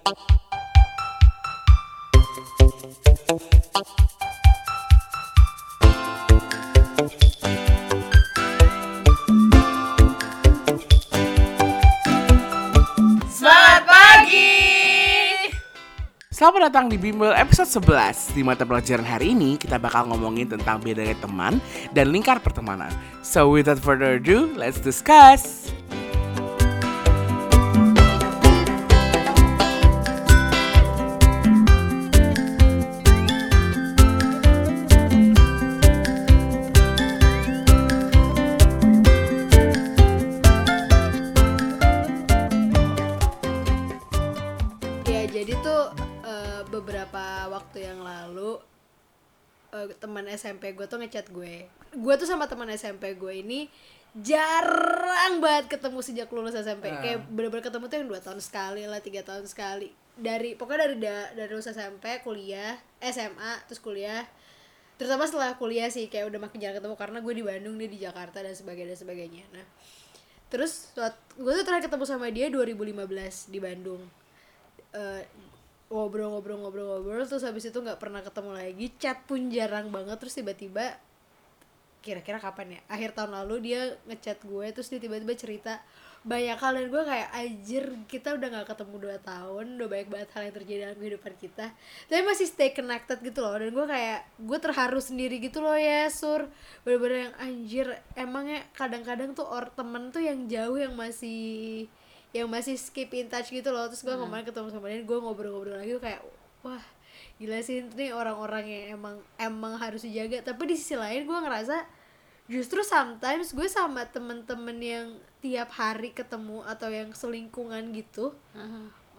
Selamat datang di Bimbel episode 11 Di mata pelajaran hari ini kita bakal ngomongin tentang bedanya teman dan lingkar pertemanan. So without further ado, let's discuss teman SMP gue tuh ngechat gue. Gue tuh sama teman SMP gue ini jarang banget ketemu sejak lulus SMP. Kayak bener-bener ketemu tuh yang dua tahun sekali lah, tiga tahun sekali. Dari pokoknya dari da- dari lulus SMP, kuliah, SMA, terus kuliah. Terutama setelah kuliah sih kayak udah makin jarang ketemu karena gue di Bandung dia di Jakarta dan sebagainya dan sebagainya. Nah, terus gue tuh terakhir ketemu sama dia 2015 di Bandung eh, ngobrol-ngobrol-ngobrol-ngobrol terus habis itu nggak pernah ketemu lagi chat pun jarang banget terus tiba-tiba kira-kira kapan ya akhir tahun lalu dia ngechat gue terus dia tiba-tiba cerita banyak hal dan gue kayak anjir kita udah nggak ketemu dua tahun udah banyak banget hal yang terjadi dalam kehidupan kita tapi masih stay connected gitu loh dan gue kayak gue terharu sendiri gitu loh ya sur. Bener-bener yang anjir emangnya kadang-kadang tuh or temen tuh yang jauh yang masih yang masih skip in touch gitu loh. Terus gue kemarin ketemu sama dia gue ngobrol-ngobrol lagi gue kayak wah gila sih ini orang-orang yang emang emang harus dijaga. Tapi di sisi lain gue ngerasa justru sometimes gue sama temen-temen yang tiap hari ketemu atau yang selingkungan gitu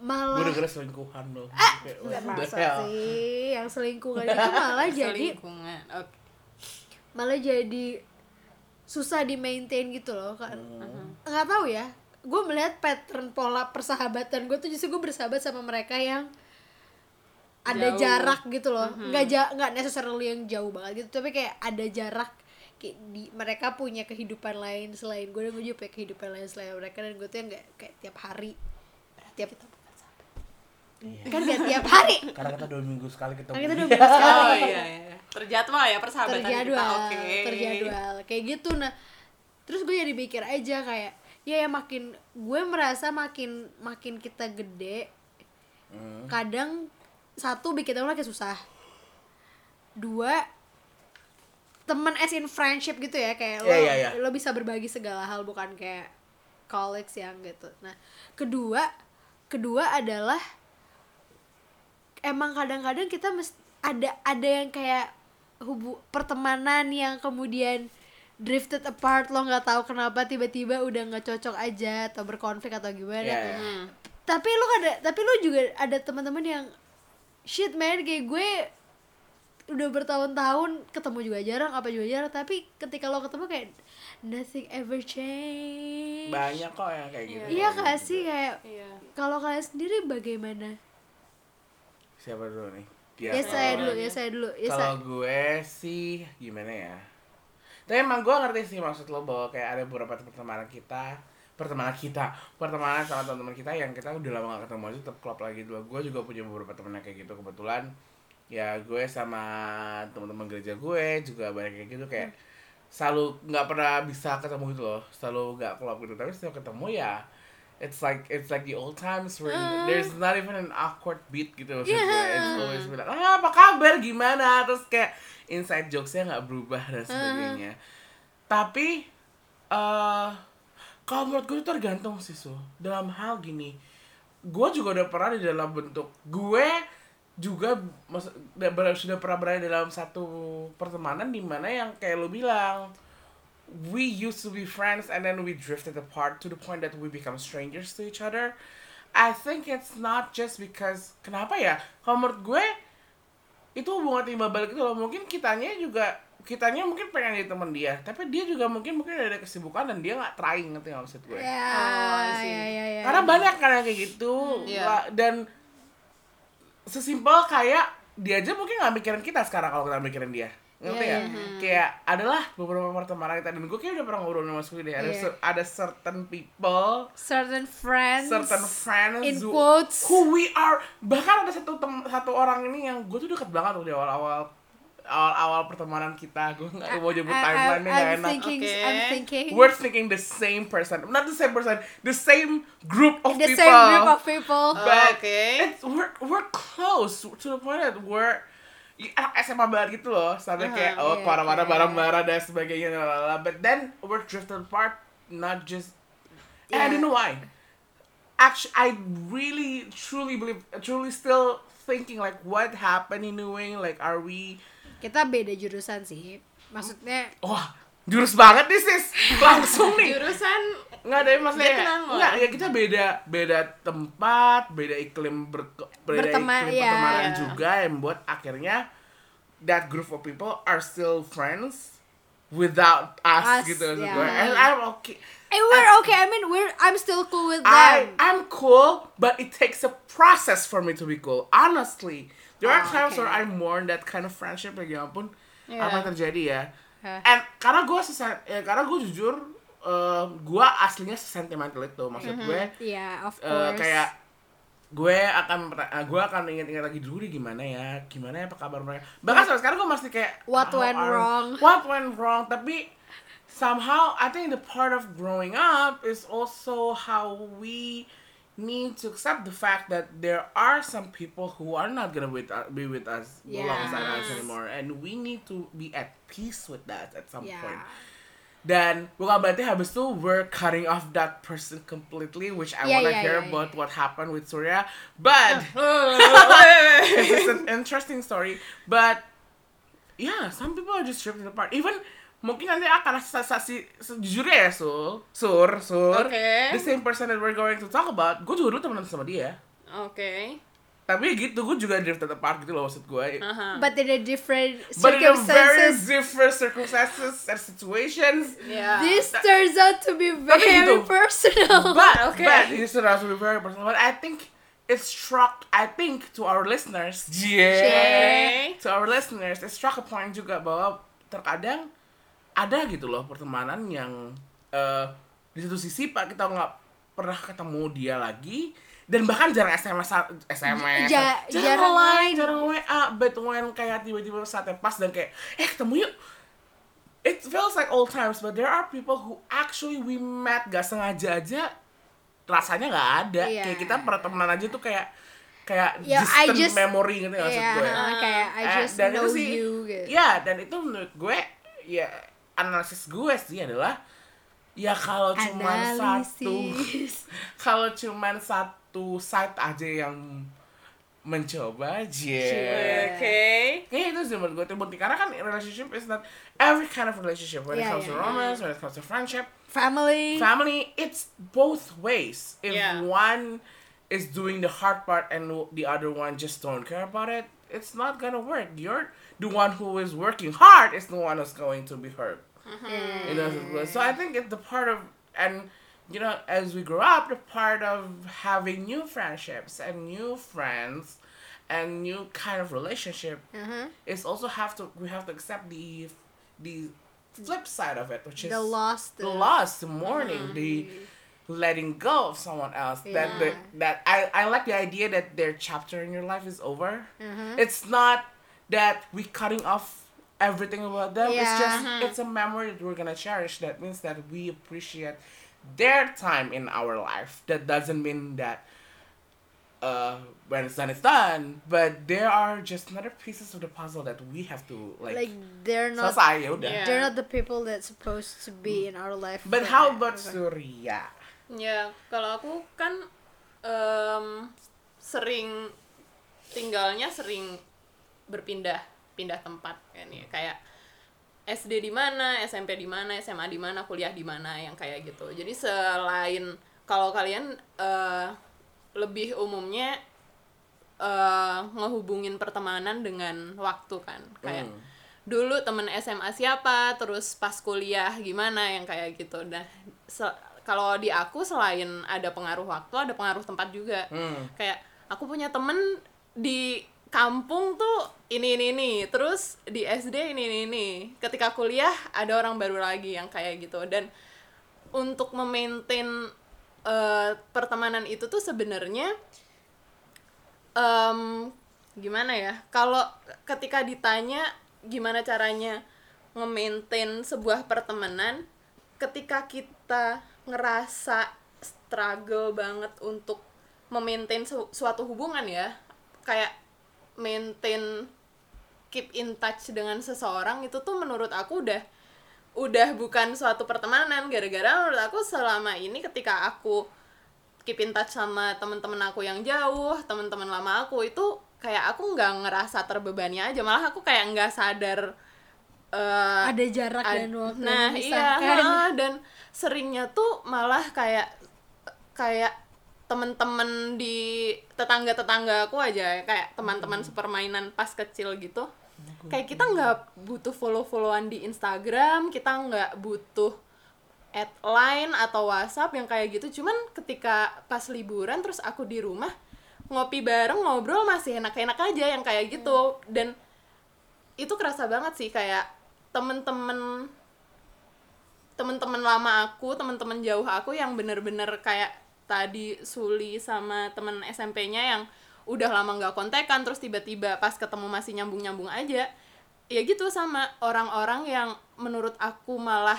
malah Gue denger selingkuhan loh. Kayak, Nggak masa sih yang selingkungan itu malah jadi Selingkungan. Oke. malah jadi susah di maintain gitu loh kan nggak tahu ya gue melihat pattern pola persahabatan gue tuh justru gue bersahabat sama mereka yang ada Jauh. jarak gitu loh nggak ja nggak necessarily yang jauh banget gitu tapi kayak ada jarak kayak di mereka punya kehidupan lain selain gue dan gue juga punya kehidupan lain selain mereka dan gue tuh yang nggak kayak tiap hari tiap kan gak tiap hari Karena kita dua minggu sekali ketemu kita udah minggu sekali Oh iya, iya. Terjadwal ya persahabatan terjadwal kita. Oke. terjadwal kayak gitu nah terus gue jadi pikir aja kayak ya ya makin gue merasa makin makin kita gede Hmm. kadang satu bikin temen makin susah dua temen as in friendship gitu ya kayak lo Iya, iya, iya. lo bisa berbagi segala hal bukan kayak colleagues yang gitu nah kedua kedua adalah emang kadang-kadang kita mesti ada ada yang kayak hubu pertemanan yang kemudian drifted apart lo nggak tahu kenapa tiba-tiba udah nggak cocok aja atau berkonflik atau gimana Iya, iya. Hmm. tapi lu ada tapi lu juga ada teman-teman yang shit man kayak gue udah bertahun-tahun ketemu juga jarang apa juga jarang tapi ketika lo ketemu kayak nothing ever change Banyak kok yang kayak gitu iya gak sih kayak Iya. kalau kalian sendiri bagaimana Siapa dulu nih? ya, Dia saya kalau- dulu ya saya dulu ya Kalau saya gue sih gimana ya? Tapi emang gue ngerti sih maksud lo bahwa kayak ada beberapa pertemanan kita pertemanan kita pertemanan sama teman-teman kita yang kita udah lama gak ketemu aja tetap klop lagi. Dulu gue juga punya beberapa temen yang kayak gitu kebetulan. Ya gue sama teman-teman gereja gue juga banyak kayak gitu kayak selalu nggak pernah bisa ketemu gitu loh selalu nggak klop gitu. Tapi setiap ketemu ya it's like it's like the old times where there's not even an awkward beat gitu maksud gue. It's always bilang ah apa kabar? Gimana? Terus kayak inside jokesnya nggak berubah dan sebagainya tapi eh kalau menurut gue itu tergantung sih so dalam hal gini gue juga udah pernah di dalam bentuk gue juga sudah pernah berada dalam satu pertemanan di mana yang kayak lo bilang we used to be friends and then we drifted apart to the point that we become strangers to each other. I think it's not just because kenapa ya? Kalau menurut gue itu hubungan timbal balik itu loh. Mungkin kitanya juga kitanya mungkin pengen jadi teman dia, tapi dia juga mungkin mungkin ada kesibukan dan dia nggak trying ngerti nggak maksud gue? ya Oh, ya ya ya Karena banyak kan yang kayak gitu Iya. Lah, dan sesimpel kayak dia aja mungkin nggak mikirin kita sekarang kalau kita mikirin dia ngerti Iya, nggak? kayak adalah beberapa pertemanan kita dan gue kayak udah pernah ngobrol sama Kudi deh ada Iya. cer- ada certain people certain friends certain friends in who, quotes. who we are bahkan ada satu tem- satu orang ini yang gue tuh deket banget tuh di awal-awal awal-awal pertemanan kita gue nggak mau nyebut timeline nggak I'm enak thinking Oke. I'm thinking we're thinking the same person not the same person the same group of the people same group of people But Oke. it's, we're we're close to the point that we're anak SMA banget gitu loh sampai Aha, kayak oh iya, ke mana-mana iya. bareng-bareng dan sebagainya lalala. but then we're drifted apart not just and I Yeah. don't know why actually I really truly believe truly still thinking like what happened in New Wing like are we kita beda jurusan sih maksudnya wah jurus banget nih sis langsung nih Jurusan Nggak ada maksudnya Vietnam, Nggak, loh. ya kita beda Beda tempat Beda iklim ber, Beda Berteman, iklim iya. pertemanan Iya. juga Yang buat akhirnya That group of people Are still friends Without us, Us, gitu yeah. gue. And I'm okay and we're okay I mean we're I'm still cool with I, them I'm cool But it takes a process for me to be cool Honestly There are Oh, times okay. where I mourn that kind of friendship Like ya ampun Iya. Apa yang terjadi ya Hah. And karena gue sesen, ya, karena gue jujur eh, gue aslinya sentimental itu maksud gue yeah of eh, course. kayak gue akan eh, gue akan ingat-ingat lagi dulu gimana ya gimana ya apa kabar mereka. Bahkan sampai sekarang gue masih kayak What went are- wrong? what went wrong? Tapi somehow I think the part of growing up is also how we need to accept the fact that there are some people who are not gonna with, uh, be with us Yeah. alongside us anymore. And we need to be at peace with that at some yeah. point dan bukan berarti habis itu we're cutting off that person completely which I Yeah, wanna yeah, hear yeah, about yeah. what happened with Surya. But it's an interesting story. But yeah some people are just drifting apart. Even mungkin nanti akan sensasi sejujurnya ya Sul. Sur Sur. Oke. the same person that we're going to talk about. Gue juga dulu temenan sama dia. Oke. Tapi gitu gue juga drifted apart gitu loh maksud gue Aha. but in a different but in a very circumstances different circumstances and situations Ya. this turns out to be very gitu. personal But Okay. but it should also be very personal. But I think it struck. I think to our listeners, yeah, to our listeners, it struck a point juga bahwa terkadang ada gitu loh pertemanan yang eh, di satu sisi pak kita nggak pernah ketemu dia lagi dan bahkan jarang SMS SMS Ja- jarang, jarang line line. jarang WA but when kayak tiba-tiba saatnya pas dan kayak eh ketemu yuk. It feels like old times but there are people who actually we met gak sengaja aja rasanya nggak ada. Iya. kayak kita pertemanan aja tuh kayak kayak Ya, I distant just- memory gitu ya maksud yeah, gue? uh, kayak I Eh, just dan know itu sih, you gitu. ya dan itu menurut gue ya analisis gue sih adalah ya kalau cuma satu kalau cuma satu side aja yang mencoba aja. Oke. Kayaknya itu sih menurut gue terbukti karena kan relationship is not every kind of relationship when it Yeah, comes to yeah. romance, when it comes to friendship, family family, it's both ways. If Yeah. one is doing the hard part and the other one just don't care about it, it's not gonna work. You're the one who is working hard is the one who's going to be hurt. Yeah. It doesn't work. So I think it's the part of and you know as we grow up, the part of having new friendships and new friends and new kind of relationship Uh-huh. is also have to we have to accept the the flip side of it, which is the lost the loss, the mourning, the letting go of someone else. That the, that I, I like the idea that their chapter in your life is over. Uh-huh. It's not that we cutting off everything about them. It's Yeah. just it's a memory that we're gonna cherish. That means that we appreciate their time in our life. That doesn't mean that uh, when it's done, it's done. But there are just another pieces of the puzzle that we have to like. like they're not selesai. Yeah. they're not the people that's supposed to be in our life But how about Surya? Ya, kalau aku kan em, sering tinggalnya sering berpindah pindah tempat kan ya kayak SD di mana, SMP di mana, SMA di mana, kuliah di mana yang kayak gitu. Jadi selain kalau kalian eh, lebih umumnya eh, ngehubungin pertemanan dengan waktu kan kayak Hmm. dulu temen SMA siapa terus pas kuliah gimana yang kayak gitu nah kalau di aku selain ada pengaruh waktu ada pengaruh tempat juga Hmm. kayak aku punya temen di kampung tuh ini ini ini. Terus di SD ini ini ini. Ketika kuliah ada orang baru lagi yang kayak gitu. Dan untuk memaintain eh, pertemanan itu tuh sebenarnya em, gimana ya? Kalau ketika ditanya gimana caranya nge-maintain sebuah pertemanan ketika kita ngerasa struggle banget untuk memaintain su- suatu hubungan ya kayak maintain keep in touch dengan seseorang itu tuh menurut aku udah udah bukan suatu pertemanan. Gara-gara menurut aku selama ini ketika aku keep in touch sama teman-teman aku yang jauh teman-teman lama aku itu kayak aku nggak ngerasa terbebani aja. Malah aku kayak nggak sadar eh, ada jarak ad- dan waktu nah iya heeh, dan seringnya tuh malah kayak kayak temen-temen di tetangga-tetangga aku aja kayak teman-teman sepermainan pas kecil gitu. Kayak kita nggak butuh follow-followan di Instagram kita nggak butuh add line atau WhatsApp yang kayak gitu. Cuman ketika pas liburan terus aku di rumah ngopi bareng ngobrol masih enak-enak aja yang kayak gitu. Dan itu kerasa banget sih kayak temen-temen temen-temen lama aku temen-temen jauh aku yang bener-bener kayak tadi Suli sama temen SMP-nya yang udah lama nggak kontekan terus tiba-tiba pas ketemu masih nyambung-nyambung aja ya gitu sama orang-orang yang menurut aku malah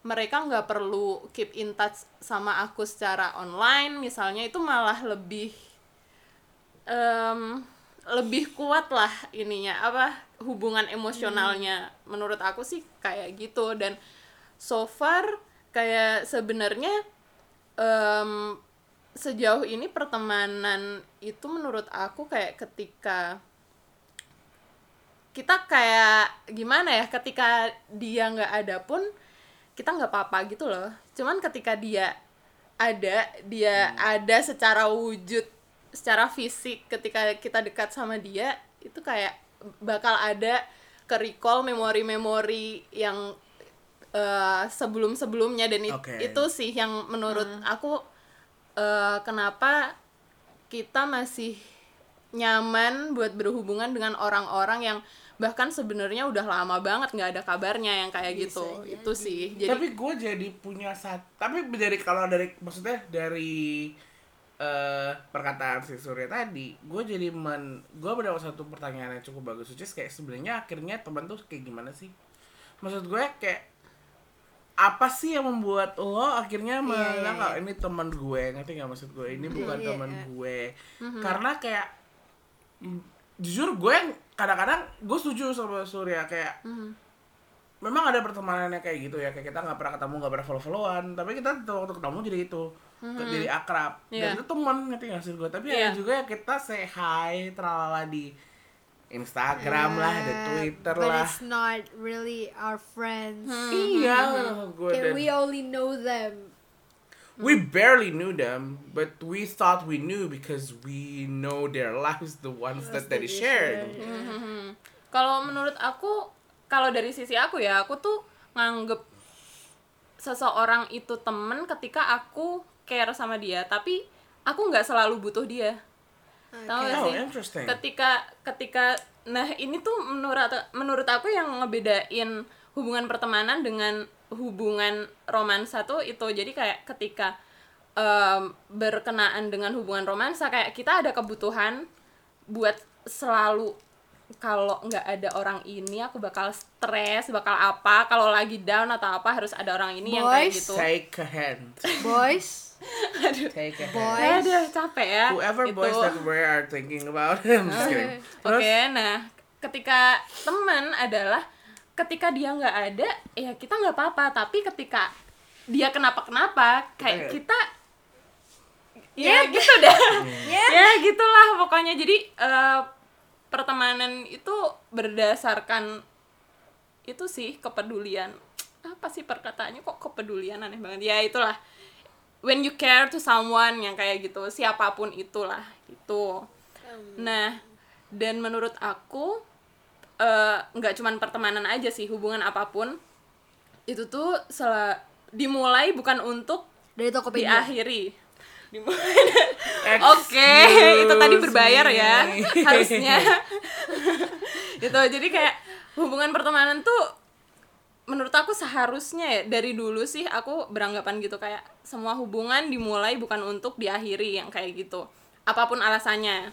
mereka nggak perlu keep in touch sama aku secara online misalnya itu malah lebih em, lebih kuat lah ininya apa hubungan emosionalnya. Menurut aku sih kayak gitu dan so far kayak sebenarnya em, sejauh ini pertemanan itu menurut aku kayak ketika kita kayak gimana ya ketika dia nggak ada pun kita nggak apa-apa gitu loh. Cuman ketika dia ada dia ada secara wujud secara fisik ketika kita dekat sama dia itu kayak bakal ada ke recall memori-memori yang eh, sebelum-sebelumnya. Dan it- Oke. itu sih yang menurut aku eh, kenapa kita masih nyaman buat berhubungan dengan orang-orang yang bahkan sebenarnya udah lama banget nggak ada kabarnya yang kayak Bisa gitu. jadi. itu sih. Jadi tapi gue jadi punya satu tapi dari kalau dari maksudnya dari eh perkataan si Surya tadi gue jadi men gue mendapat satu pertanyaan yang cukup bagus which is kayak sebenarnya akhirnya teman tuh kayak gimana sih? Maksud gue kayak apa sih yang membuat lo akhirnya Iya, menganggap iya, kalau ini teman gue? Ngerti nggak maksud gue? Ini bukan iya, teman iya. gue. Karena kayak mm, jujur gue kadang-kadang gue setuju sama Surya kayak memang ada pertemanannya kayak gitu ya kayak kita nggak pernah ketemu nggak pernah follow followan tapi kita waktu ketemu jadi itu jadi akrab. Dan Iya. itu teman ngerti nggak sih gue? Tapi Iya. ada juga yang kita say hi di Instagram lah di Twitter but lah. it's not really our friends. Iya maksud gue dan we only know them. We barely knew them but we thought we knew because we know their lives the ones that that they they shared. Mhm. Kalau menurut aku, kalau dari sisi aku ya, aku tuh nganggep seseorang itu temen ketika aku care sama dia, tapi aku nggak selalu butuh dia. Tahu gak Oh, sih? interesting. Ketika ketika nah ini tuh menurut menurut aku yang ngebedain hubungan pertemanan dengan hubungan romansa tuh itu. Jadi kayak ketika em, berkenaan dengan hubungan romansa kayak kita ada kebutuhan buat selalu kalau nggak ada orang ini aku bakal stres bakal apa kalau lagi down atau apa harus ada orang ini yang kayak Boys, gitu take a hand boys take a hand boys aduh capek ya whoever itu. boys that we are thinking about I'm just kidding. Oke, Terus, nah ketika teman adalah ketika dia nggak ada, ya kita nggak apa-apa. Tapi ketika dia kenapa-kenapa, kayak Kita- kita, ya gitu dah, ya gitulah pokoknya. Jadi eh, pertemanan itu berdasarkan itu sih kepedulian. Apa sih perkataannya kok kepedulian aneh banget? Ya itulah. When you care to someone yang kayak gitu, siapa pun itulah itu. Nah, dan menurut aku eh, nggak cuman pertemanan aja sih, hubungan apa pun itu tuh sel- dimulai bukan untuk dari Tokopedia diakhiri. Dimulai. Oke, itu tadi berbayar ya harusnya itu jadi kayak hubungan pertemanan tuh menurut aku seharusnya ya dari dulu sih aku beranggapan gitu kayak semua hubungan dimulai bukan untuk diakhiri yang kayak gitu. Apa pun alasannya.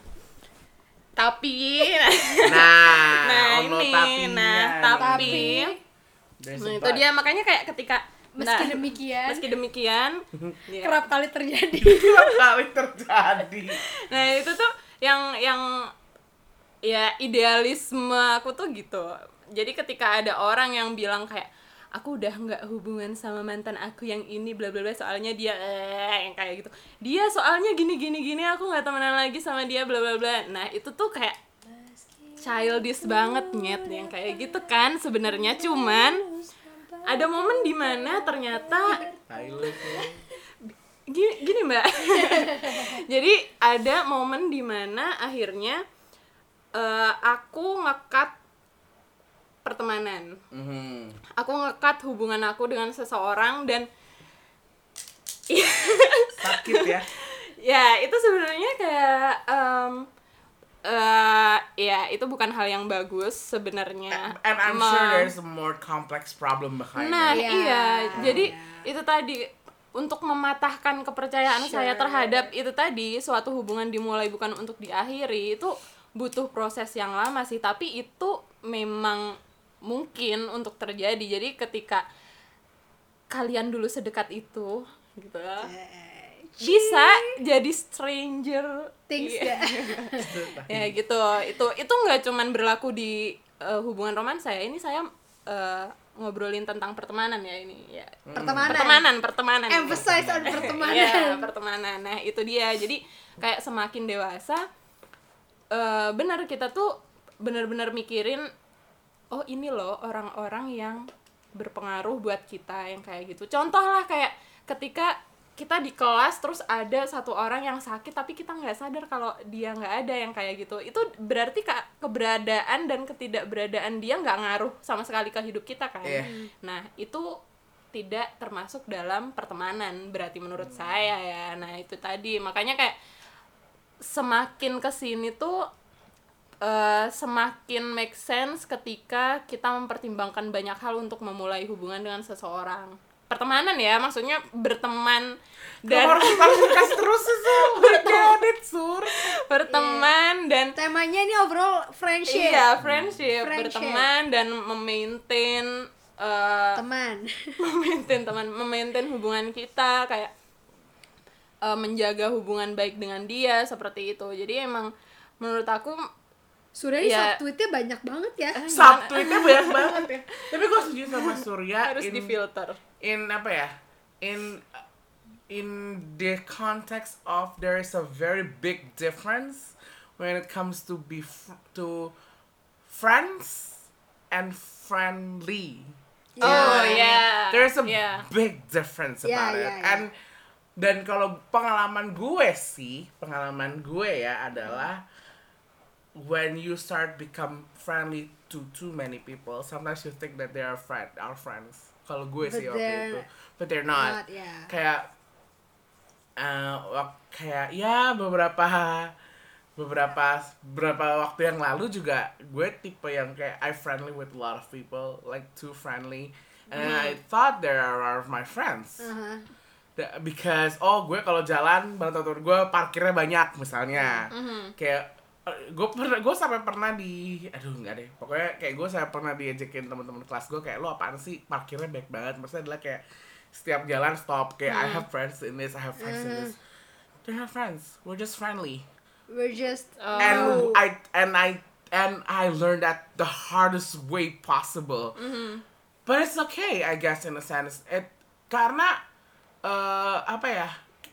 Tapi Nah, nah ini tapinya nah tapi There's nah, a itu but. dia. Makanya kayak ketika meski nah, demikian. Meski demikian. Ya. kerap kali terjadi. Kerap kali terjadi. nah itu tuh yang yang ya idealisme aku tuh gitu jadi ketika ada orang yang bilang kayak aku udah nggak hubungan sama mantan aku yang ini bla bla bla soalnya dia eh yang kayak gitu. Dia soalnya gini gini gini aku nggak temenan lagi sama dia bla bla bla. Nah itu tuh kayak childish banget nyet yang kayak gitu kan sebenarnya. Cuman ada momen di mana ternyata gini, gini mbak. Jadi ada momen di mana akhirnya eh, aku ngekat pertemanan Mhm. aku ngekat hubungan aku dengan seseorang dan Sakit ya. ya itu sebenarnya kayak em, eh, ya itu bukan hal yang bagus sebenarnya And I'm Me- sure there's a more complex problem behind Nah, it. Iya. iya. Jadi Iya. itu tadi untuk mematahkan kepercayaan saya Sure. terhadap itu tadi suatu hubungan dimulai bukan untuk diakhiri itu butuh proses yang lama sih, tapi itu memang mungkin untuk terjadi. Jadi ketika kalian dulu sedekat itu gitu. Bisa jadi stranger. Things Iya. gak ya gitu. Itu itu nggak cuman berlaku di eh, hubungan romansa ya. Ini saya eh, ngobrolin tentang pertemanan ya ini ya. Pertemanan. Pertemanan pertemanan. Emphasize on pertemanan. Iya, pertemanan. Nah itu dia. Jadi kayak semakin dewasa eh, benar kita tuh benar-benar mikirin oh ini loh orang-orang yang berpengaruh buat kita yang kayak gitu. Contoh lah kayak ketika kita di kelas terus ada satu orang yang sakit tapi kita nggak sadar kalau dia nggak ada yang kayak gitu. Itu berarti ke- keberadaan dan ketidakberadaan dia nggak ngaruh sama sekali ke hidup kita kan? Iya. nah itu tidak termasuk dalam pertemanan berarti menurut saya ya. Nah itu tadi. Makanya kayak semakin ke sini tuh semakin make sense ketika kita mempertimbangkan banyak hal untuk memulai hubungan dengan seseorang. Pertemanan ya maksudnya berteman dan harus terus sih Sur? Berteman dan temanya ini overall friendship. Iya friendship, Friendship. berteman dan memaintain eh, teman. memaintain teman memaintain hubungan kita kayak eh, menjaga hubungan baik dengan dia seperti itu. Jadi emang menurut aku Surya ini Iya. subtweetnya banyak banget ya Subtweetnya banyak banget ya. Tapi gue setuju sama Surya harus in, difilter in apa ya? In in the context of there is a very big difference when it comes to be to friends and friendly. oh Iya. ya There's a yeah. big difference Yeah, about it. yeah, yeah. And dan kalau pengalaman gue sih, pengalaman gue ya adalah when you start become friendly to too many people, sometimes you think that they are friend, our friends. Kalau gue But sih waktu itu, but they're not. Not, yeah. Kayak eh, wak- kayak ya beberapa beberapa beberapa waktu yang lalu juga gue tipe yang kayak I friendly with a lot of people like too friendly and I thought they are of my friends Uh-huh. Da- because oh gue kalau jalan bareng temen gue parkirnya banyak misalnya kayak eh, gue pernah gue sampai pernah di aduh nggak deh pokoknya kayak gue sampai pernah diajakin teman-teman kelas gue kayak lo apaan sih parkirnya baik banget maksudnya adalah kayak setiap jalan stop kayak I have friends in this I have friends in this they're not friends we're just friendly we're just Oh. and. I and I and I learned that the hardest way possible. But it's okay, I guess, in a sense. It karena uh, apa ya?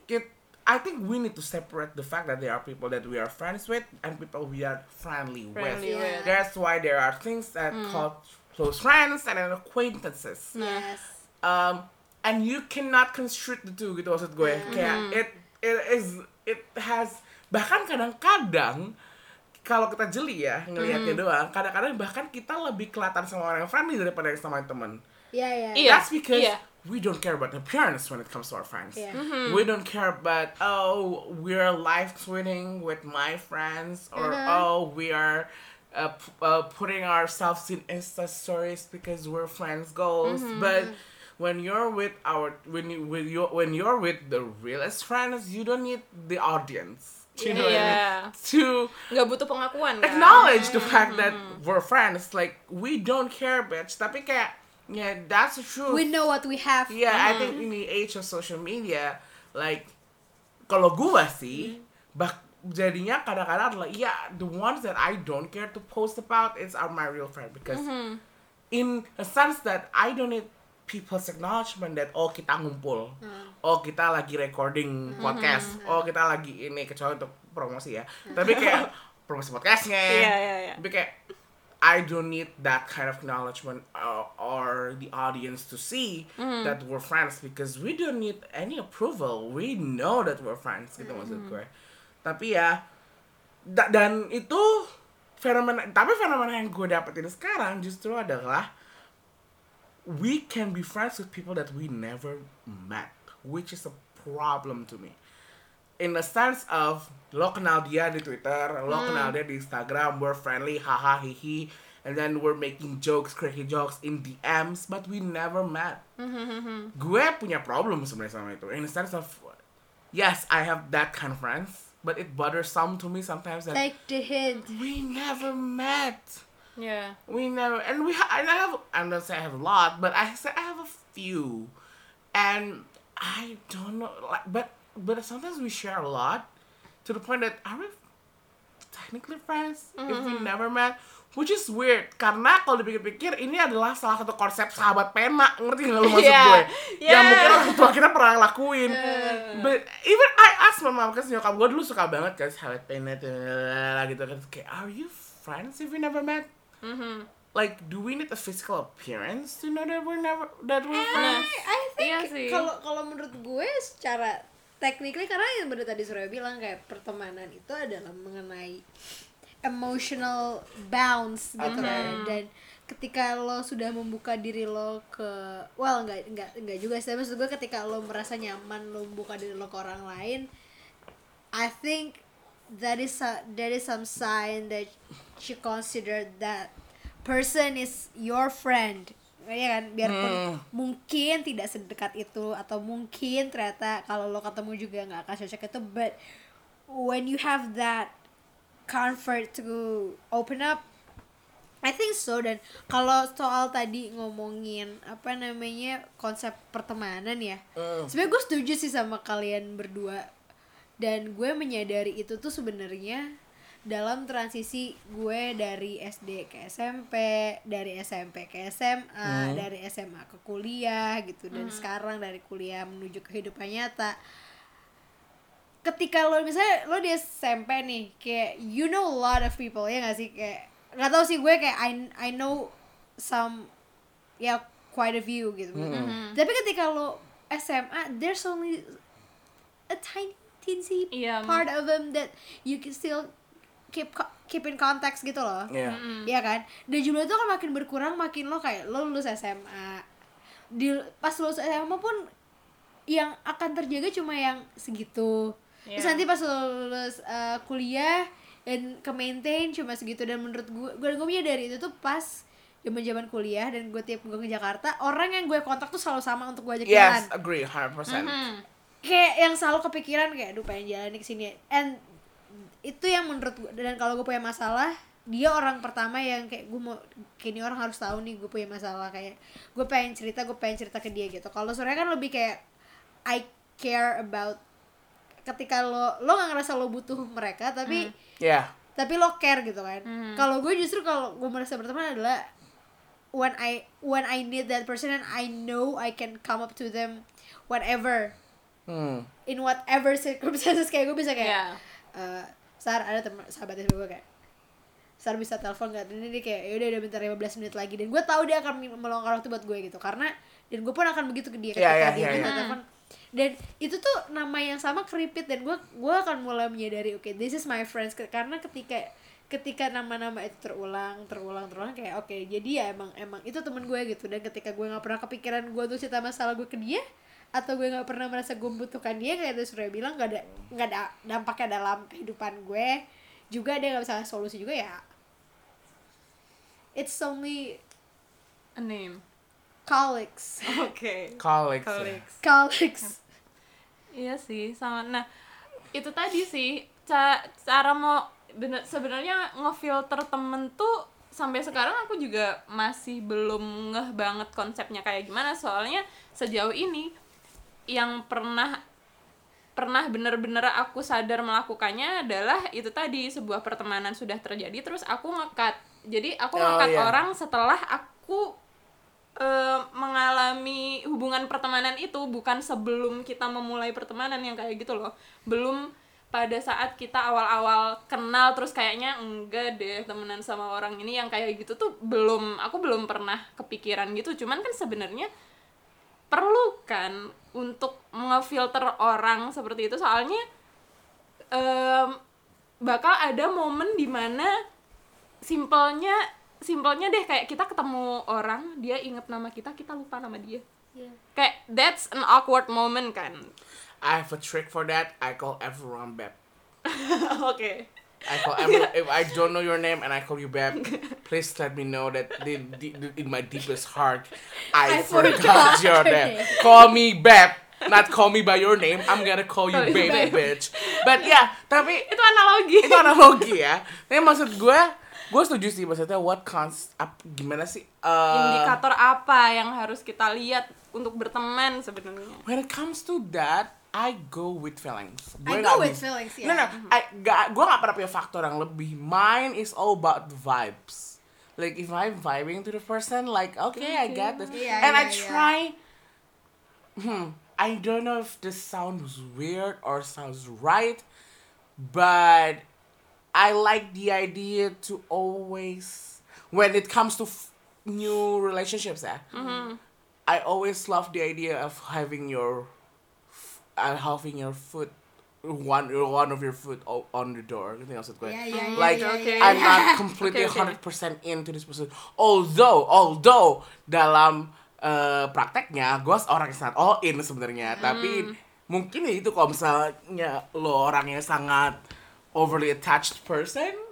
It, I think we need to separate the fact that there are people that we are friends with and people we are friendly, Friendly with. with. That's why there are things that called close friends and acquaintances. Yes. Um, and you cannot constrict the two gitu maksud gue. Kayak it it is it has bahkan kadang-kadang kalau kita jeli ya ngelihatnya doang kadang-kadang bahkan kita lebih kelihatan sama orang yang friendly daripada yang sama temen ya ya Iya, that's because iya. We don't care about appearance when it comes to our friends. Yeah. We don't care about oh we're live tweeting with my friends or oh we are uh, p- uh, putting ourselves in Insta stories because we're friends goals. But when you're with our when you with your when you're with the realest friends, you don't need the audience. You know what I mean? Yeah. To nggak butuh pengakuan kan acknowledge the fact that we're friends. Like we don't care, bitch. Tapi kayak yeah, that's the truth. we know what we have. Yeah, I think in the age of social media, like kalau gua sih, bak jadinya kadang-kadang adalah yeah, the ones that I don't care to post about is are my real friend because in a sense that I don't need people's acknowledgement that oh kita ngumpul, oh kita lagi recording podcast, oh kita lagi ini kecuali untuk promosi ya, tapi kayak promosi podcastnya, Iya, iya, iya. tapi kayak I don't need that kind of acknowledgement or, uh, or the audience to see mm-hmm. that we're friends because we don't need any approval. We know that we're friends gitu maksud mm-hmm. gue. Tapi ya da- dan itu fenomena tapi fenomena yang gue dapetin sekarang justru adalah we can be friends with people that we never met, which is a problem to me. In the sense of lo kenal dia di Twitter, lo kenal dia di Instagram, we're friendly, haha, hihi, and then we're making jokes, crazy jokes in DMs, but we never met. Mm-hmm. Gue punya problem sebenarnya sama itu. In the sense of, yes, I have that kind of friends, but it bothersome to me sometimes that like the hint we never met. Yeah, We never, and we, ha- and I have, I'm not saying I have a lot, but I say I have a few, and I don't know, like, but, but sometimes we share a lot, to the point that are we technically friends if we never met? Which is weird, karena kalau dipikir-pikir ini adalah salah satu konsep sahabat pena, ngerti nggak lu maksud Iya, gue? iya. Yang mungkin orang tua kita pernah lakuin. But even I asked my mom, kasi nyokap gue dulu suka banget kan sahabat pena gitu kan. Kayak, are you friends if we never met? Like, do we need a physical appearance to know that we're never that we're I, friends? I think sih. kalau kalau menurut gue secara technically karena yang bener tadi Surya bilang kayak pertemanan itu adalah mengenai emotional bounce gitu kan. Dan ketika lo sudah membuka diri lo ke well nggak nggak nggak juga sih maksud gue ketika lo merasa nyaman lo membuka diri lo ke orang lain I think that is a, that is some sign that she considered that person is your friend ya kan biarpun Hmm. mungkin tidak sedekat itu atau mungkin ternyata kalau lo ketemu juga nggak akan cocok itu but when you have that comfort to open up I think so dan kalau soal tadi ngomongin apa namanya konsep pertemanan ya Hmm. sebenarnya gue setuju sih sama kalian berdua dan gue menyadari itu tuh sebenarnya dalam transisi gue dari SD ke SMP dari SMP ke SMA dari SMA ke kuliah gitu. Dan sekarang dari kuliah menuju kehidupan nyata. Ketika lo misalnya lo di SMP nih kayak you know a lot of people ya gak sih? Kayak nggak tahu sih gue kayak I I know some ya quite a few gitu. Tapi ketika lo SMA there's only a tiny teensy Iya, part of them that you can still keep keep in context gitu loh. Yeah. Iya kan? Dan jumlah itu kan makin berkurang makin lo kayak lo lulus SMA di pas lulus SMA pun yang akan terjaga cuma yang segitu. Terus Iya. nanti pas lo lulus uh, kuliah dan ke maintain cuma segitu. Dan menurut gue gue gue dari itu tuh pas zaman zaman kuliah dan gue tiap gue ke Jakarta orang yang gue kontak tuh selalu sama untuk gue ajak jalan. Yes, agree, 100%. kayak yang selalu kepikiran kayak aduh pengen jalan nih ke sini and itu yang menurut gue dan kalau gue punya masalah dia orang pertama yang kayak gue mau kini orang harus tahu nih gue punya masalah kayak gue pengen cerita gue pengen cerita ke dia gitu kalau Surya kan lebih kayak I care about ketika lo lo nggak ngerasa lo butuh mereka tapi Yeah. tapi lo care gitu kan kalau gue justru kalau gue merasa berteman adalah when I when I need that person and I know I can come up to them whatever Hmm. in whatever circumstances kayak gue bisa kayak Iya. eh, Sar ada teman sahabatnya gue kayak Sar bisa telepon gak dan ini dia kayak yaudah udah bentar 15 menit lagi. Dan gue tahu dia akan meluangkan waktu buat gue gitu karena dan gue pun akan begitu ke dia ketika Iya, iya, dia minta iya. telepon. Dan itu tuh nama yang sama keripit dan gue gue akan mulai menyadari oke this is my friends. Karena ketika ketika nama-nama itu terulang terulang terulang kayak oke jadi ya emang emang itu temen gue gitu. Dan ketika gue nggak pernah kepikiran gue tuh cerita masalah gue ke dia atau gue nggak pernah merasa gue membutuhkan dia kayak tadi Surya bilang nggak ada nggak ada dampaknya dalam kehidupan gue juga dia nggak bisa ngasih solusi juga ya it's only A name. colleagues Oke. Colleagues. ya. Colleagues. colleagues Iya sih, sama. Nah, itu tadi sih ca cara mau bener sebenarnya ngefilter temen tuh sampai sekarang aku juga masih belum ngeh banget konsepnya kayak gimana soalnya sejauh ini yang pernah pernah bener-bener aku sadar melakukannya adalah itu tadi sebuah pertemanan sudah terjadi terus aku ngekat. Jadi aku Oh, ngekat iya. orang setelah aku eh, mengalami hubungan pertemanan itu bukan sebelum kita memulai pertemanan yang kayak gitu loh. Belum pada saat kita awal-awal kenal terus kayaknya enggak deh temenan sama orang ini yang kayak gitu tuh belum aku belum pernah kepikiran gitu. Cuman kan sebenarnya perlu kan untuk ngefilter orang seperti itu soalnya em, bakal ada momen di mana simpelnya simpelnya deh kayak kita ketemu orang dia inget nama kita kita lupa nama dia Iya. kayak that's an awkward moment kan I have a trick for that. I call everyone Beb. oke I call every if I don't know your name and I call you Beb, please let me know that the, the, in my deepest heart I, I forgot, forgot your name. name. Call me Beb, not call me by your name. I'm gonna call you baby bitch. But yeah, tapi itu analogi itu analogi ya. Tapi maksud gue, gue setuju sih maksudnya what cons up gimana sih? Uh, indikator apa yang harus kita lihat untuk berteman sebenarnya when it comes to that, I go with feelings. I go with feelings ya No, no, I, gak, gue gak pernah punya faktor yang lebih. Mine is all about the vibes. Like, if I'm vibing to the person, like, okay, I get this. Yeah, and I yeah, yeah. try, hmm, I don't know if this sounds weird or sounds right, but I like the idea to always, when it comes to f- new relationships, eh, I always love the idea of having your uh, having your foot one one of your foot on the door. Gitu maksud gue. Yeah, yeah, yeah, like yeah, okay. yeah, I'm yeah. not completely Okay, okay. hundred percent into this person. Although although dalam uh, prakteknya gue orang yang sangat all in sebenarnya. Tapi mungkin ya itu kalau misalnya lo orang yang sangat overly attached person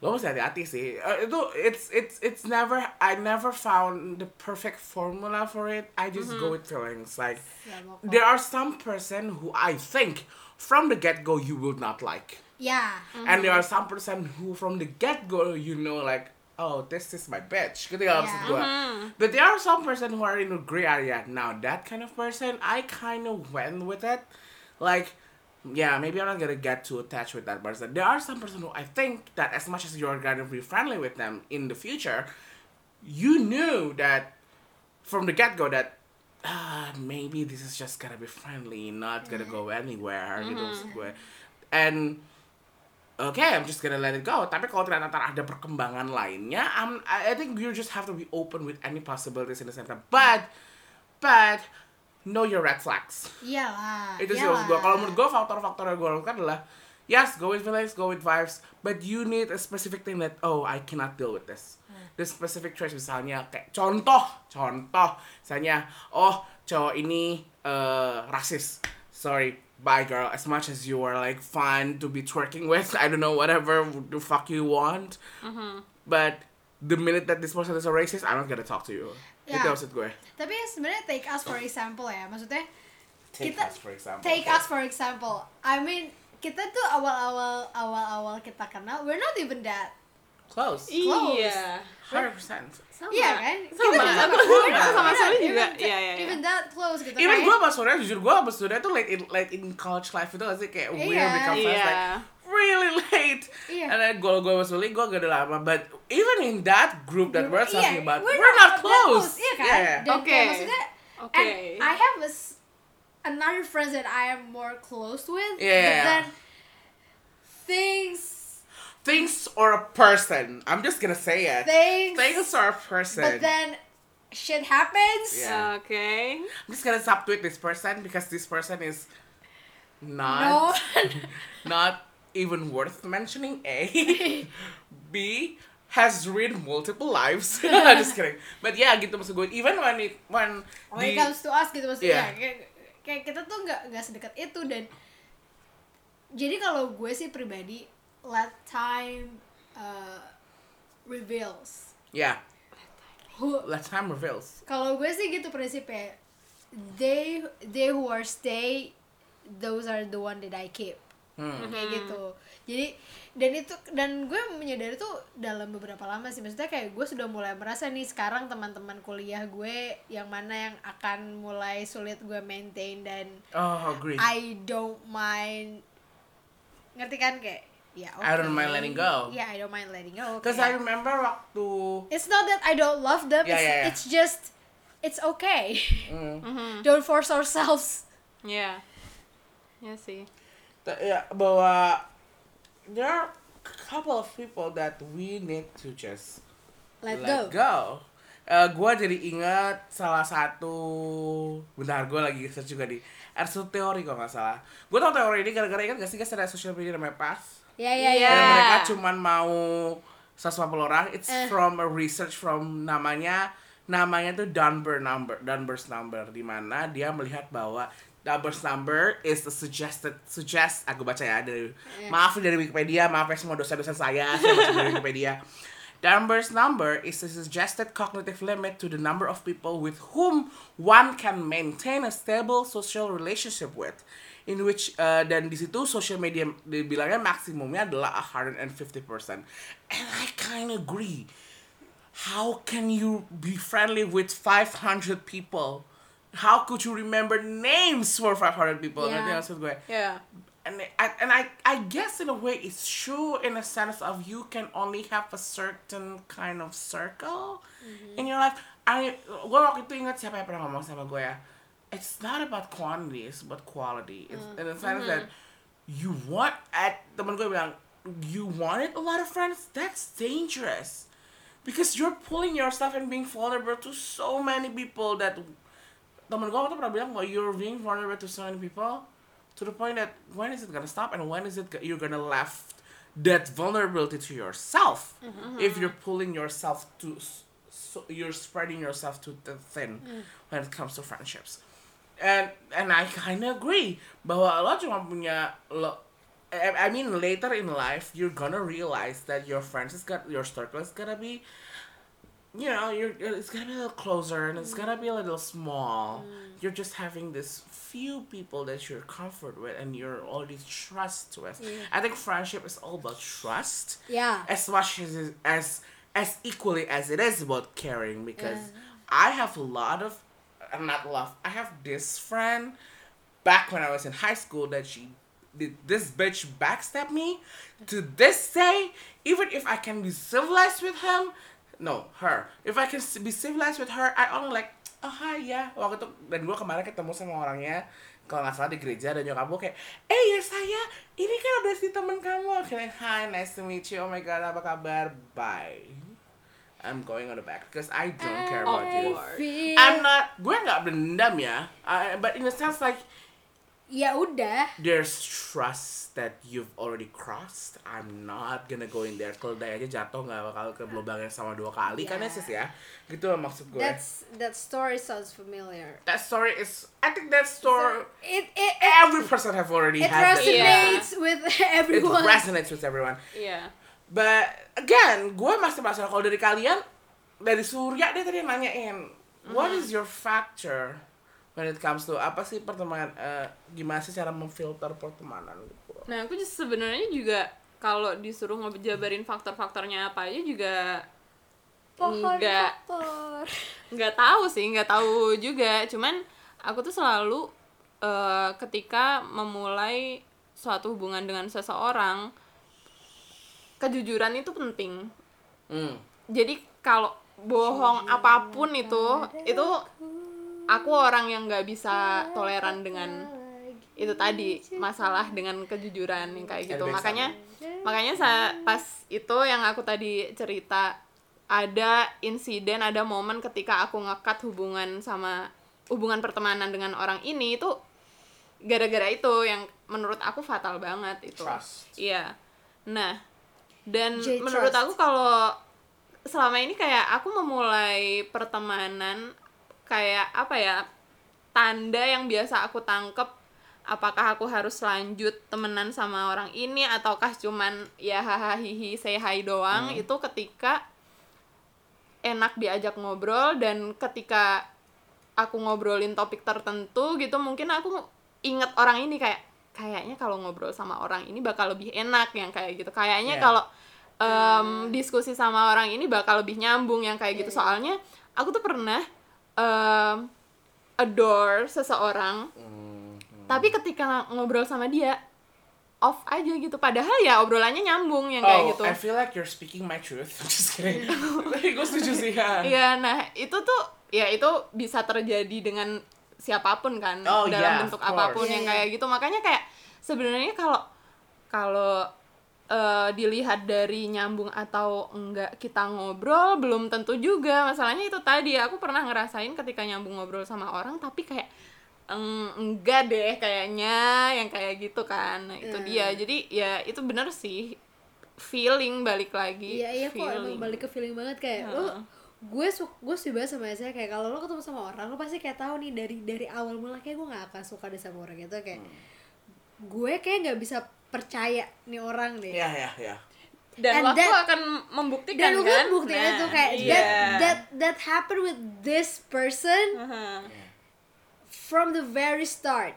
lo mesti hati-hati sih Eh, uh, itu it's it's it's never I never found the perfect formula for it. I just go mm-hmm. with feelings. Like there are some person who I think from the get go you will not like. Ya and there are mm-hmm. some person who from the get go you know like oh this is my bitch. Gitu ya maksud Yeah. Mm-hmm. but there are some person who are in a gray area. Now that kind of person I kind of went with it. Like yeah maybe I'm not gonna get too attached with that person there are some person who I think that as much as you're gonna be friendly with them in the future you knew that from the get go that ah maybe this is just gonna be friendly, not gonna go anywhere gitu maksud gue. And okay, I'm just gonna let it go. Tapi kalau ternyata ada perkembangan lainnya, I'm, I I think you just have to be open with any possibilities in the same time. But, but know your red flags. iyalah Itu sih maksud gue. Kalau menurut gue faktor-faktor yang gue lakukan adalah yes, go with feelings, go with vibes, but you need a specific thing that oh I cannot deal with this. The specific traits misalnya kayak contoh, contoh, misalnya oh cowok ini eh rasis. Sorry, bye girl. As much as you are like fun to be twerking with, I don't know whatever the fuck you want, but the minute that this person is a racist, I'm not gonna talk to you. Itu Yeah. maksud gue. tapi sebenarnya take us for example ya maksudnya Take Kita- us for example. take okay. us for example I mean kita tuh awal-awal awal-awal kita kenal we're not even that close. iya Hundred percent. sama Iya kan? sama Kita we're not- sama we're Sally not juga iya iya iya. Even that close gitu Even kan? gue sama Surya, jujur gue sama Surya tuh late in, late in college life itu gak sih kayak weird Iya. become friends Iya. like really late. Iya. And then gue gue sama Suli gue gak udah lama, but even in that group that we're talking Iya, about, we're we're, not, not that close. Iya kan? Yeah. Dan Oke. kayak maksudnya Oke. and I have a s- another friends that I am more close with. But Yeah. then things Things or a person. I'm just gonna say it. things Things or a person. but then shit happens Yeah. Oke. I'm just gonna subtweet this person because this person is not no not even worth mentioning. A, B has read multiple lives. just kidding. But yeah, gitu maksud gue. Even when it when when it di- comes to us gitu maksudnya Yeah. kayak, kayak kita tuh nggak nggak sedekat itu dan jadi kalau gue sih pribadi let time uh, reveals yeah, who let time reveals. kalau gue sih gitu prinsipnya they they who are stay those are the one that I keep Hmm. kayak gitu jadi dan itu dan gue menyadari tuh dalam beberapa lama sih maksudnya kayak gue sudah mulai merasa nih sekarang teman-teman kuliah gue yang mana yang akan mulai sulit gue maintain dan Oh, agree. I don't mind ngerti kan kayak ya I don't mind letting go. yeah I don't mind letting go Cause I kayak, remember waktu it's not that I don't love them Yeah, it's, yeah, yeah. it's just it's okay mm, don't force ourselves Ya. Ya sih. Ya bahwa there are a couple of people that we need to just let, let go, go. Eh, gue jadi ingat salah satu bentar gue lagi search juga di Ersu teori kalau nggak salah gue tau teori ini gara-gara ingat gak sih guys ada social media namanya PAS ya ya Iya. ya mereka cuman mau 150 orang it's Eh. from a research from namanya namanya tuh Dunbar number Dunbar's number di mana dia melihat bahwa Dunbar's number is the suggested suggest aku baca ya dari maaf dari Wikipedia maaf ya semua dosa-dosa saya saya baca dari Wikipedia Dunbar's number is the suggested cognitive limit to the number of people with whom one can maintain a stable social relationship with. In which uh, dan di situ social media dibilangnya maksimumnya adalah 150%. And I kind of agree. How can you be friendly with 500 people? How could you remember names for 500 people? Yeah. Ngerti maksud gue? Ya. and I, and I I guess in a way it's true in a sense of you can only have a certain kind of circle mm-hmm. in your life. I gue waktu itu ingat siapa yang pernah ngomong sama gue ya. It's not about quantity, it's about quality. It's mm. in the sense that mm-hmm. you want at temen gue bilang you wanted a lot of friends. That's dangerous because you're pulling yourself and being vulnerable to so many people that temen gue waktu pernah bilang bahwa you're being vulnerable to so many people to the point that when is it gonna stop and when is it you're gonna left that vulnerability to yourself mm-hmm. if you're pulling yourself to so you're spreading yourself to the thin mm. when it comes to friendships. And and I kind of agree bahwa lo cuma punya lo I, I mean later in life you're gonna realize that your friends is got your circle is gonna be you know, you're it's gonna be a little closer and it's gonna be a little small. You're just having this few people that you're comfort with and you're already trust with. I think friendship is all about trust Yeah. as much as as as equally as it is about caring because Yeah. I have a lot of uh, not love. I have this friend back when I was in high school that she did this bitch backstab me to this day even if I can be civilized with him no her. If I can be civilized with her I only like oh hi ya waktu itu dan gue kemarin ketemu sama orangnya kalau nggak salah di gereja dan nyokap gue kayak eh ya saya ini kan udah si temen kamu. Kayak hi nice to meet you. Oh my god apa kabar? Bye. I'm going on the back because I don't care about you. I'm not gue nggak dendam ya. I- but in a sense like ya udah there's trust that you've already crossed. I'm not gonna go in there. Kalau aja jatuh nggak bakal ke lubang yang sama dua kali kan ya Yeah. sis ya. Gitu loh maksud gue. that's that story sounds familiar that story is. I think that story it it it, every person have already it had it. resonates with It everyone resonates with everyone. Iya. But again, gue masih masalah kalau dari kalian dari Surya dia tadi nanyain, what is your factor when it comes to apa sih pertemanan? eh, gimana sih cara memfilter pertemanan gitu? Nah, aku just sebenarnya juga kalau disuruh ngejabarin faktor-faktornya apa aja juga faktor nggak tahu sih, nggak tahu juga. Cuman aku tuh selalu eh, ketika memulai suatu hubungan dengan seseorang, kejujuran itu penting. Hmm. Jadi kalau bohong apa pun itu, itu aku orang yang nggak bisa toleran dengan itu tadi masalah dengan kejujuran yang kayak gitu. Makanya makanya saya pas itu yang aku tadi cerita ada insiden ada momen ketika aku ngekat hubungan sama hubungan pertemanan dengan orang ini itu gara-gara itu yang menurut aku fatal banget itu. Trust. iya. Nah dan J menurut trust. aku kalau selama ini kayak aku memulai pertemanan kayak apa ya tanda yang biasa aku tangkep apakah aku harus lanjut temenan sama orang ini ataukah cuman ya hahaha hihi say hi doang itu ketika enak diajak ngobrol dan ketika aku ngobrolin topik tertentu gitu mungkin aku inget orang ini kayak kayaknya kalau ngobrol sama orang ini bakal lebih enak yang kayak gitu. Kayaknya Yeah. kalau em, diskusi sama orang ini bakal lebih nyambung yang kayak gitu. Yeah, soalnya aku tuh pernah em, adore seseorang Hmm, tapi ketika ngobrol sama dia off aja gitu padahal ya obrolannya nyambung yang kayak oh, gitu I feel like you're speaking my truth. Just kidding. Gue setuju sih ya. Iya, nah itu tuh ya itu bisa terjadi dengan siapa pun kan Oh, dalam yeah, bentuk apa pun Iya, yang iya. kayak gitu. Makanya kayak sebenarnya kalau kalau eh, dilihat dari nyambung atau enggak kita ngobrol belum tentu juga. Masalahnya itu tadi aku pernah ngerasain ketika nyambung ngobrol sama orang tapi kayak "Eng, enggak deh kayaknya yang kayak gitu kan. Nah, itu Hmm. dia. Jadi ya itu bener sih feeling balik lagi. Iya iya kok feeling. emang balik ke feeling banget kayak Heeh. lo gue su gue sih sama saya kayak kalau lo ketemu sama orang lo pasti kayak tahu nih dari dari awal mula kayak gue nggak akan suka deh sama orang itu kayak gue kayak nggak bisa percaya nih orang deh Iya, iya, iya. dan And waktu that- akan membuktikan dan kan gue buktinya Nah, tuh kayak iya. that that that happened with this person Aha. from the very start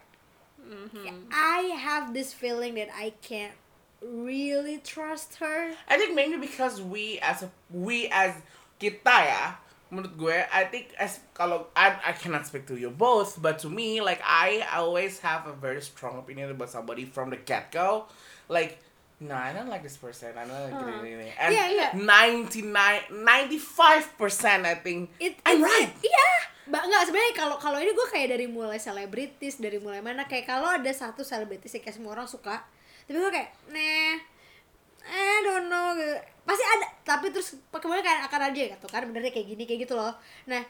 Mhm. I have this feeling that I can't really trust her I think maybe because we as a we as kita ya menurut gue I think as kalau I I cannot speak to you both but to me like I always have a very strong opinion about somebody from the get go like no I don't like this person I don't like Uh. gini. and Iya, iya. 99 95% I think It, I'm right Iya. Mbak enggak sebenarnya kalau kalau ini gue kayak dari mulai selebritis, dari mulai mana kayak kalau ada satu selebritis yang kayak semua orang suka, tapi gue kayak, "Nah, I don't know." gitu. Pasti ada, tapi terus kemudian kayak akan aja gitu kan benernya kayak gini kayak gitu loh. Nah,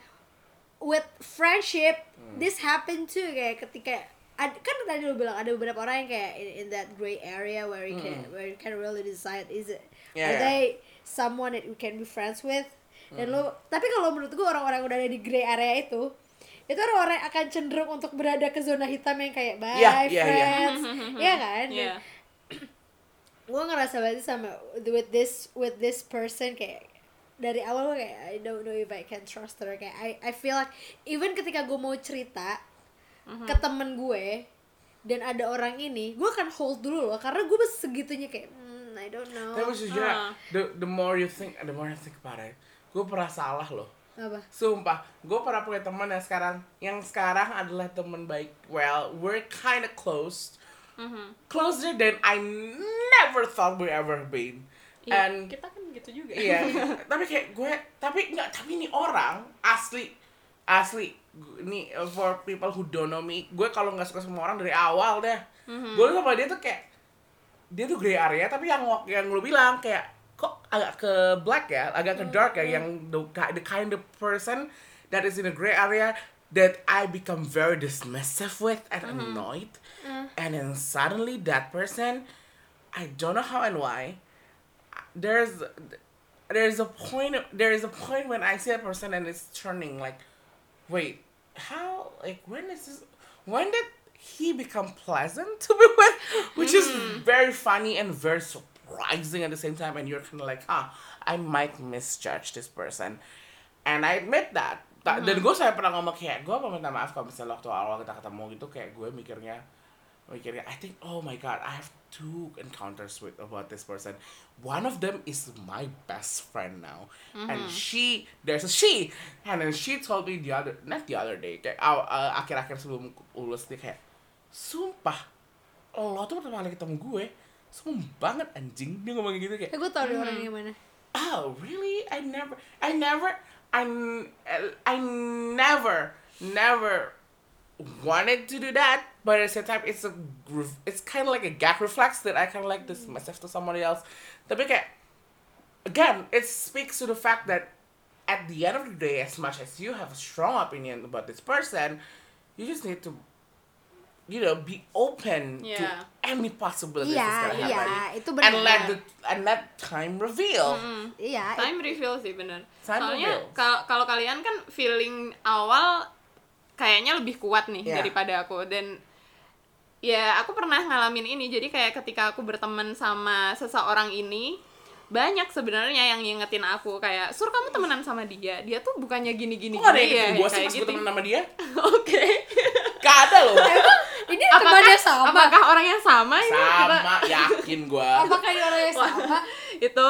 with friendship, this happen too kayak ketika ad, kan tadi lo bilang ada beberapa orang yang kayak in, in that gray area where you can where you can really decide is it Yeah, are yeah. they someone that you can be friends with dan lo tapi kalau menurut gue orang-orang udah ada di gray area itu itu orang-orang yang akan cenderung untuk berada ke zona hitam yang kayak bye Yeah, yeah, yeah. friends Iya kan Iya. Gue ngerasa banget sama with this with this person kayak dari awal gue kayak I don't know if I can trust her. Kayak I I feel like even ketika gue mau cerita ke temen gue dan ada orang ini gue akan hold dulu loh. Karena gue segitunya kayak hmm, I don't know. Tapi jujur Ah. the the more you think the more you think about it gue pernah salah loh. Apa? Sumpah, gue pernah punya teman yang sekarang yang sekarang adalah teman baik. Well, we're kind of close, Mhm. closer than I never thought we ever been. Iya, And kita kan gitu juga iya, tapi kayak gue, tapi nggak, tapi ini orang asli, asli. Ini uh, for people who don't know me, gue kalau nggak suka sama orang dari awal deh. Gue sama dia tuh kayak dia tuh gray area tapi yang yang lu bilang kayak kok agak ke black ya agak ke dark ya yang the, the kind of person that is in a gray area that I become very dismissive with and annoyed Uh. and then suddenly that person I don't know how and why there's there's a point there is a point when I see a person and it's turning like wait how like when is this when did he become pleasant to be with? Which is mm-hmm. very funny and very surprising at the same time. And you're kind of like ah i might misjudge this person. And i admit that. Ta- dan mm-hmm. gue saya pernah ngomong kayak gue minta maaf kalau misalnya waktu awal kita ketemu gitu kayak gue eh, mikirnya Oh, mikirnya I think oh my god I have two encounters with about this person. One of them is my best friend now. And mm-hmm. she there's a she. And then she told me the other not the other day kayak aw- uh, uh, akhir-akhir sebelum lulus dia kayak sumpah lo tuh pertama kali ketemu gue. Sombong banget anjing. Dia ngomong gitu kayak ya gue tau deh orangnya hmm. mana oh really? I never i never i n- i never never wanted to do that but at the same time it's a ref- it's kind of like a gag reflex that i kind of like this mm. myself to somebody else The kayak again, it speaks to the fact that at the end of the day, as much as you have a strong opinion about this person, you just need to, you know, be open to any possibility Iya, that's gonna iya, happen. itu And let the and let time reveal. Yeah, time reveal sih bener Time soalnya reveal. kalau kalau kalian kan feeling awal kayaknya lebih kuat nih Yeah. daripada aku dan ya aku pernah ngalamin ini jadi kayak ketika aku berteman sama seseorang ini banyak sebenarnya yang ngingetin aku kayak sur kamu temenan sama dia dia tuh bukannya gini gini Kok ada ya gue sih pas gitu temen sama dia? oke Gak ada loh. ini temannya sama. apakah orang yang sama ini kita Sama, yakin gue. Apakah orang yang sama? itu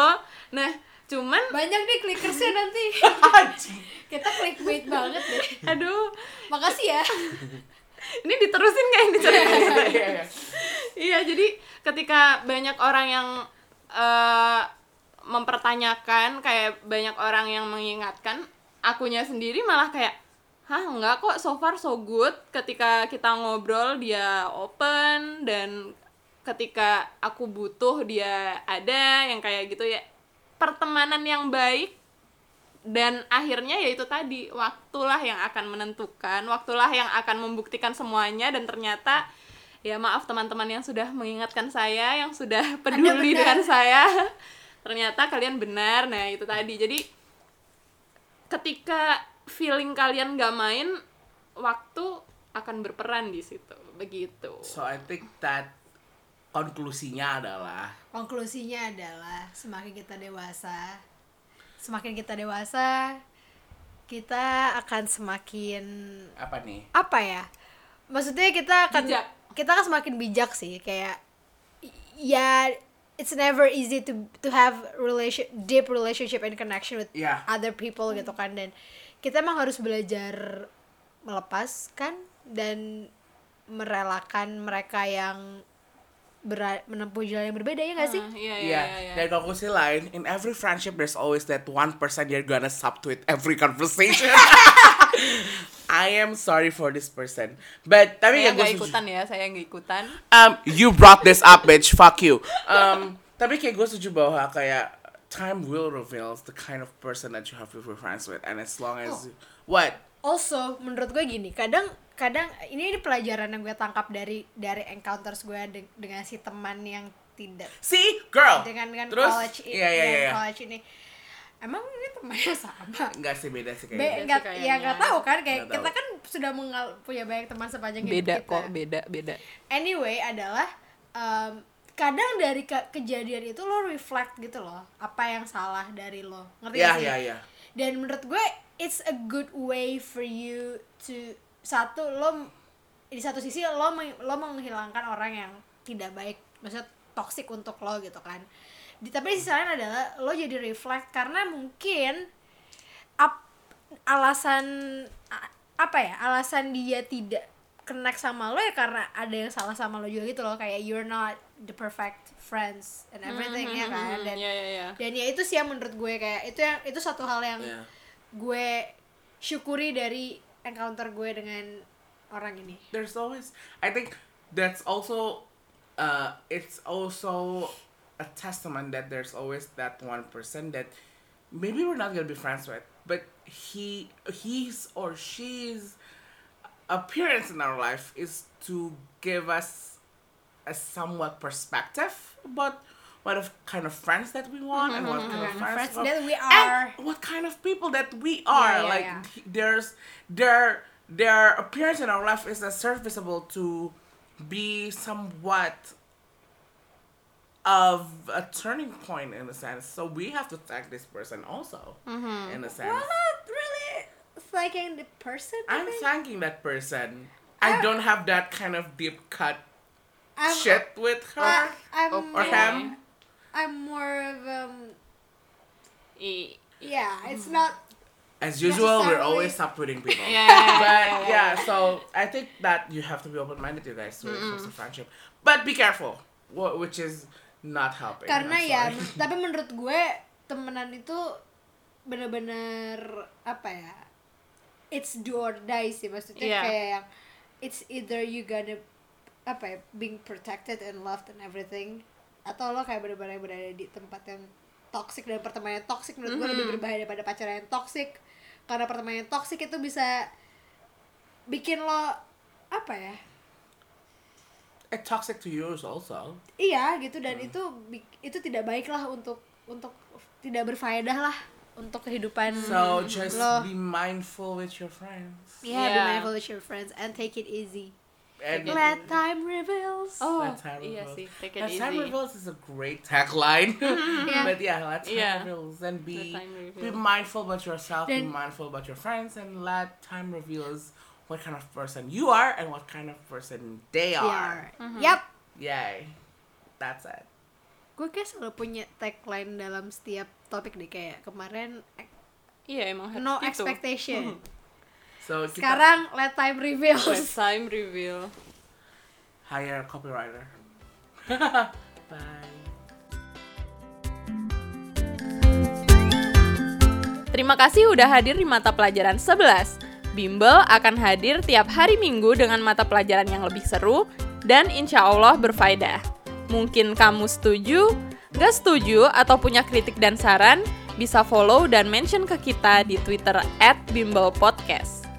nah cuman Banyak nih clickersnya nanti. Kita clickbait banget deh. aduh Makasih ya. ini diterusin nggak ini cerita Iya, iya, iya. Iya, jadi ketika banyak orang yang eh, mempertanyakan, kayak banyak orang yang mengingatkan, akunya sendiri malah kayak, hah enggak kok, so far so good. Ketika kita ngobrol dia open dan ketika aku butuh dia ada yang kayak gitu ya pertemanan yang baik dan akhirnya ya itu tadi waktulah yang akan menentukan waktulah yang akan membuktikan semuanya dan ternyata ya maaf teman-teman yang sudah mengingatkan saya yang sudah peduli dengan saya ternyata kalian benar. Nah itu tadi. Jadi ketika feeling kalian gak main waktu akan berperan di situ. Begitu. So I think that konklusinya adalah Konklusinya adalah semakin kita dewasa, semakin kita dewasa, kita akan semakin apa nih? apa ya? Maksudnya kita akan Bijak. kita akan semakin bijak sih kayak ya it's never easy to to have relation deep relationship and connection with Yeah. other people gitu kan dan kita emang harus belajar melepaskan dan merelakan mereka yang menempuh jalan yang berbeda ya gak sih? Ah, iya iya Yeah, iya, iya. dan konklusi lain, in every friendship there's always that one person you're gonna subtweet every conversation. I am sorry for this person, but tapi saya ya gue nggak setuju. ikutan ya saya nggak ikutan Um, you brought this up, bitch. Fuck you. Um, tapi kayak gue setuju bahwa kayak time will reveals the kind of person that you have to be friends with, and as long as what Also, menurut gue gini, kadang kadang ini, ini pelajaran yang gue tangkap dari dari encounters gue de- dengan si teman yang tidak see girl dengan dengan terus college i- iya iya dengan iya college ini. Emang ini temannya sama? nggak sih beda sih Be, kayaknya enggak, sih ya nggak tahu kan kayak tahu. kita kan sudah mengal punya banyak teman sepanjang hidup beda kita. kok beda beda Anyway adalah em, kadang dari ke- kejadian itu lo reflect gitu loh apa yang salah dari lo ngerti Iya gak sih? iya iya Dan menurut gue it's a good way for you to satu lo di satu sisi lo meng- lo menghilangkan orang yang tidak baik maksudnya toxic untuk lo gitu kan. Di, tapi di sisi lain adalah lo jadi reflect karena mungkin ap, alasan apa ya alasan dia tidak connect sama lo ya karena ada yang salah sama lo juga gitu loh. Kayak you're not the perfect friends and everything ya kan. dan ya ya ya dan ya itu sih yang menurut gue kayak itu yang itu satu hal yang Iya. gue syukuri dari encounter gue dengan orang ini. There's always I think that's also uh it's also a testament that there's always that one person that maybe we're not gonna be friends with but he he's or she's appearance in our life is to give us a somewhat perspective about what of kind of friends that we want and what kind of Mhm. friends, Friends we- that we and what kind of people that we are. yeah, like yeah. there's their their appearance in our life is a serviceable to be somewhat of a turning point in a sense. So we have to thank this person also in a sense. Well thanking the person i'm think. thanking that person i I- don't have that kind of deep cut I'm, shit with her I, I'm Or more, him. I'm more of um I- yeah it's not as usual we're always subtweeting people ya, but yeah, so I think that you have to be open minded, you guys, when it comes to friendship. But be careful, wh- which is not helping. karena ya tapi menurut gue temenan itu bener-bener apa ya it's do or die sih. Maksudnya Iya. kayak yang it's either you gonna apa ya being protected and loved and everything atau lo kayak bener-bener berada di tempat yang toxic dan pertemanan yang toxic menurut gue lebih berbahaya daripada pacaran yang toxic. Karena pertemanan yang toxic itu bisa bikin lo apa ya? It toxic to yours also. iya gitu. Dan itu bik- itu tidak baik lah untuk untuk tidak berfaedah lah untuk kehidupan So just lo be mindful with your friends. yeah, be mindful with your friends and take it easy And let time reveals Oh, Let time iya reveals. sih, take it Let time reveals is a great tagline. Yeah. But yeah, let time Yeah. reveals and be Let time be mindful about yourself, be mindful about your friends, and let time reveals what kind of person you are and what kind of person they They are. are. Mm-hmm. Yap. Yay. That's it. Gue kayak selalu punya tagline dalam setiap topik deh kayak kemarin Iya emang no gitu. expectation. So kita Sekarang let time reveals. Let time reveal. hire a copywriter. Bye. Terima kasih udah hadir di mata pelajaran 11. Bimbel akan hadir tiap hari Minggu dengan mata pelajaran yang lebih seru dan insya Allah berfaedah. Mungkin kamu setuju, gak setuju, atau punya kritik dan saran, bisa follow dan mention ke kita di Twitter at Bimbel Podcast.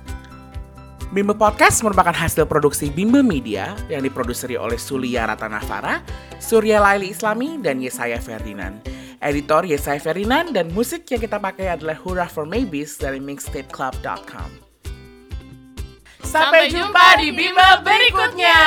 Bimbo Podcast merupakan hasil produksi Bimbo Media yang diproduseri oleh Sulia Ratanavara, Surya Laili Islami, dan Yesaya Ferdinand. Editor Yesaya Ferdinand dan musik yang kita pakai adalah Hurrah for Maybes dari mixtapeclub.com. Sampai jumpa di Bimbel berikutnya!